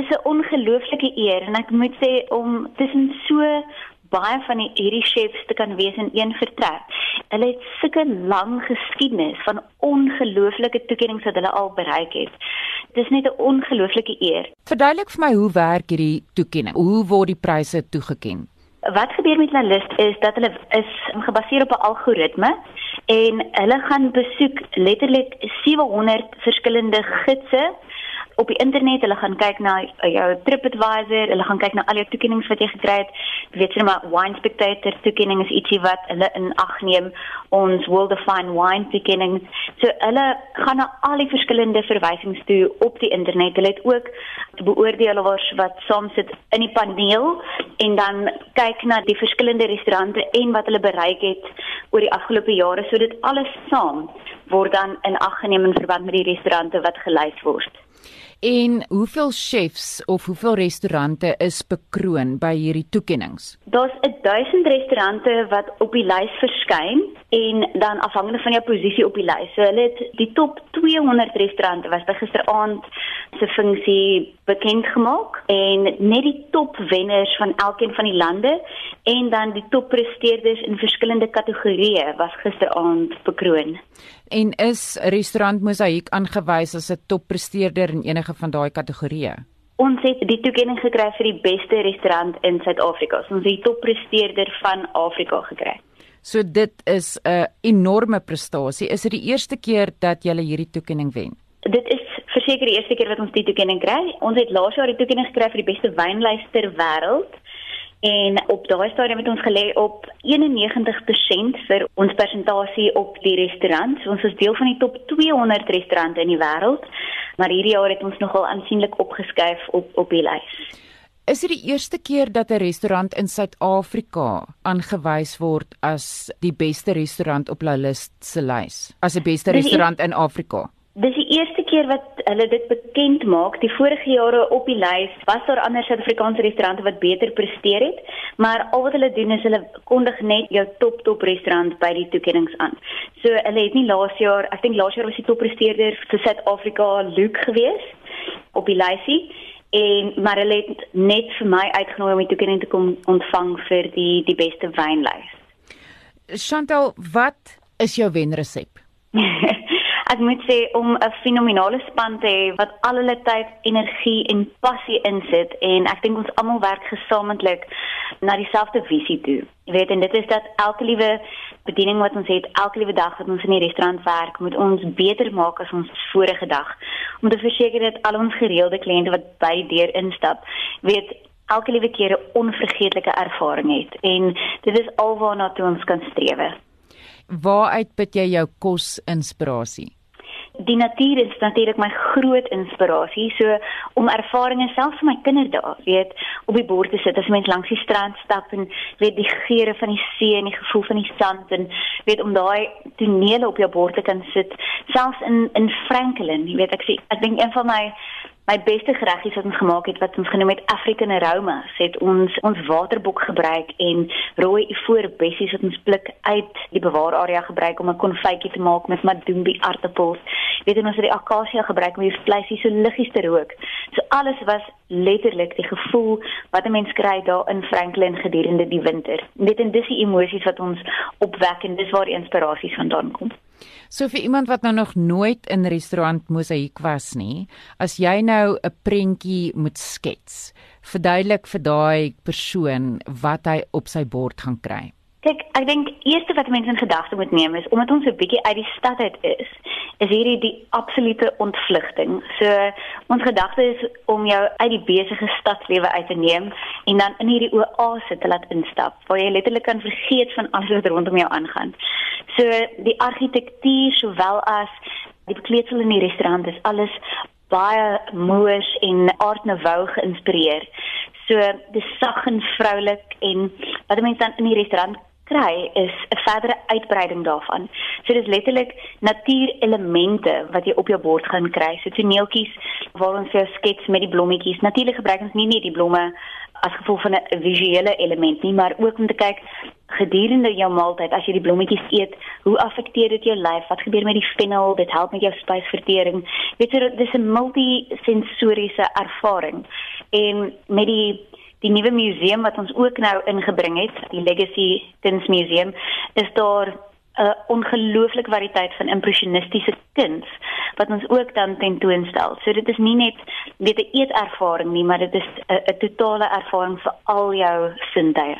Dis 'n ongelooflike eer en ek moet sê om tussen so baie van die hierdie chefs te kan wees in een vertrek. Hulle het sulke lang geskiedenis van ongelooflike toekennings wat hulle al bereik het. Dis net 'n ongelooflike eer. Verduidelik vir my hoe werk hierdie toekenning? Hoe word die pryse toegeken? Wat gebeur met hulle lys is dat hulle is gebaseer op 'n algoritme en hulle gaan besoek letterlik 700 verskillende gidse op die internet, hulle gaan kyk na jou TripAdvisor, hulle gaan kyk na al jou toekennings wat jy gekry het. Jy weet sommer Wine Spectator toekenning is ietsie wat hulle in ag neem ons World of Fine Wine toekenning. So hulle gaan na al die verskillende verwysings toe op die internet. Hulle het ook beoordelaars wat soms sit in die paneel en dan kyk na die verskillende restaurante en wat hulle bereik het oor die afgelope jare. So dit alles saam word dan in ag geneem in verband met die restaurante wat gelys word. En hoeveel chefs of hoeveel restaurante is bekroon by hierdie toekennings? Daar's 1000 restaurante wat op die lys verskyn en dan afhangende van jou posisie op die lys. So hulle het die top 200 restaurante was by gisteraand se funksie bekend gemaak en net die top wenners van elkeen van die lande en dan die top presteerders in verskillende kategorieë was gisteraand bekroon. En is restaurant Mosaïek aangewys as 'n toppresteerder in enige van daai kategorieë? Ons het die toekenning gekry vir die beste restaurant in Suid-Afrika. Ons het die toppresteerder van Afrika gekry. So dit is 'n enorme prestasie. Is dit die eerste keer dat jy hierdie toekenning wen? Dit is verseker die eerste keer wat ons die toekenning kry. Ons het laas jaar die toekenning gekry vir die beste wynlys ter wêreld. En op daai stadium het ons gelê op 91% vir ons persentasie op die restaurant. So ons is deel van die top 200 restaurante in die wêreld, maar hierdie jaar het ons nogal aansienlik opgeskuif op op die lys. Is dit die eerste keer dat 'n restaurant in Suid-Afrika aangewys word as die beste restaurant op hulle lys se lys? As die beste restaurant in Afrika? Dis die eerste keer wat hulle dit bekend maak. Die vorige jare op die lys was daar ander Suid-Afrikaanse restaurante wat beter presteer het, maar al wat hulle doen is hulle kondig net jou top top restaurant by die toekennings aan. So hulle het nie laas jaar, ek dink laas jaar was die toppresteerder vir Suid-Afrika Luke gewees op die lysie en maar hulle het net vir my uitgenooi om die toekenning te kom ontvang vir die die beste wynlys. Chantal, wat is jou wenresep? ek moet sê om 'n fenominale span te hê wat al hulle tyd, energie en passie insit en ek dink ons almal werk gesamentlik na dieselfde visie toe. Jy weet en dit is dat elke liewe bediening wat ons het, elke liewe dag wat ons in die restaurant werk, moet ons beter maak as ons vorige dag om te verseker dat al ons gereelde kliënte wat by deur instap, weet elke liewe keer 'n onvergeetlike ervaring het en dit is alwaarna toe ons kan streef. Waaruit put jy jou kos inspirasie? Die natuur is natuurlik my groot inspirasie. So om ervarings selfs vir my kinders daar, weet, op die bord te sit as mens langs die strand stap en weet die geure van die see en die gevoel van die sand en weet om daai tonele op jou bord te kan sit, selfs in in Franklin, jy weet ek sê ek dink een van my my beste gereggies wat ons gemaak het wat ons genoem het African aromas het ons ons waterbok gebruik en rooi ivoor bessies wat ons pluk uit die bewaararea gebruik om 'n konfytjie te maak met madoombi aartappels. Weet ons het die akasia gebruik om die vleisie so liggies te rook. So alles was letterlik die gevoel wat 'n mens kry daar in Franklin gedurende die winter. Weet en dis die emosies wat ons opwek en dis waar die inspirasie vandaan kom So vir iemand wat nou nog nooit in restaurant Mosaïek was nie, as jy nou 'n prentjie moet skets, verduidelik vir daai persoon wat hy op sy bord gaan kry. Kyk, ek dink eerste wat mense in gedagte moet neem is omdat ons 'n bietjie uit die stad uit is, is hierdie die absolute ontvlugting. So ons gedagte is om jou uit die besige stadslewe uit te neem en dan in hierdie oase te laat instap waar jy letterlik kan vergeet van alles wat rondom jou aangaan. So die argitektuur sowel as die bekleedsel in die restaurant is alles baie moers en art nouveau geïnspireer. So dis sag en vroulik en wat mense dan in die restaurant kry is 'n verdere uitbreiding daarvan. So dis letterlik natuurelemente wat jy op jou bord gaan kry. So toneeltjies waar ons vir jou skets met die blommetjies. Natuurlik gebruik ons nie net die blomme as gevolg van 'n visuele element nie, maar ook om te kyk gedurende jou maaltyd as jy die blommetjies eet, hoe affekteer dit jou lyf? Wat gebeur met die fennel? Dit help met jou spysvertering. Weet jy, dis 'n multisensoriese ervaring. En met die die nuwe museum wat ons ook nou ingebring het, die Legacy Kuns Museum, is daar 'n ongelooflike variëteit van impressionistiese kuns wat ons ook dan tentoonstel. So dit is nie net weet 'n eetervaring nie, maar dit is 'n totale ervaring vir al jou sintuie.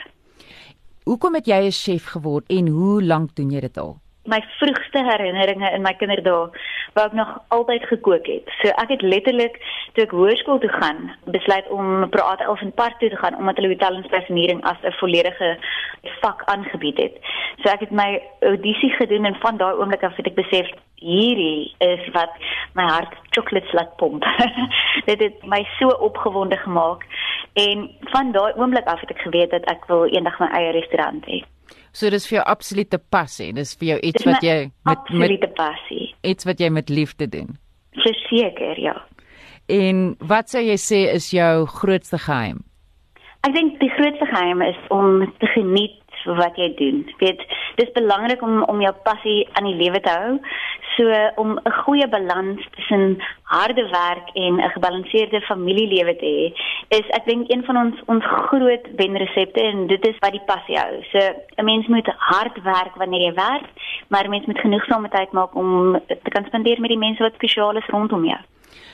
Hoekom het jy 'n chef geword en hoe lank doen jy dit al? My vroegste herinneringe in my kinderdae waar ek nog altyd gekook het. So ek het letterlik toe ek hoërskool toe gaan, besluit om Praat Elfin Park toe te gaan omdat hulle hotel en spesiering as 'n volledige vak aangebied het. So ek het my audisie gedoen en van daai oomblik af het ek besef hierdie is wat my hart chocolates laat pomp. dit het my so opgewonde gemaak en van daai oomblik af het ek geweet dat ek wil eendag my eie restaurant hê. So dis vir jou absolute passie. Dis vir jou iets wat jy met absolute met, passie. Iets wat jy met liefde doen. Verseker, ja. En wat sou jy sê is jou grootste geheim? Ek dink die grootste geheim is om te geniet wat jy doen. Weet, dis belangrik om om jou passie aan die lewe te hou. So om 'n goeie balans tussen harde werk en 'n gebalanseerde familielewe te hê, is ek dink een van ons ons groot wenresepte en dit is wat die passie hou. So 'n mens moet hard werk wanneer jy werk, maar mens moet genoegsame tyd maak om te kan spandeer met die mense wat spesiaal is rondom jou.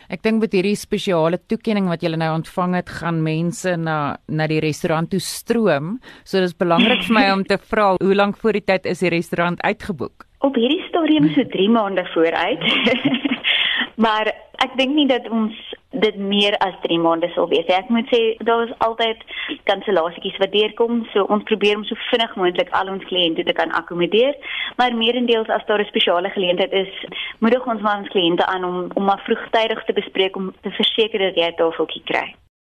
Ek dink met hierdie spesiale toekenning wat julle nou ontvang het, gaan mense na na die restaurant toe stroom. So dis belangrik vir my om te vra, hoe lank voor die tyd is die restaurant uitgeboek? op hierdie stadium so 3 maande vooruit. maar ek dink nie dat ons dit meer as 3 maande sal wees. Ek moet sê daar is altyd kansellasies wat deurkom, so ons probeer om so vinnig moontlik al ons kliënte te kan akkommodeer, maar meerendeels as daar 'n spesiale geleentheid is, moedig ons maar ons kliënte aan om om maar vroegtydig te bespreek om te verseker dat jy 'n tafeltjie kry.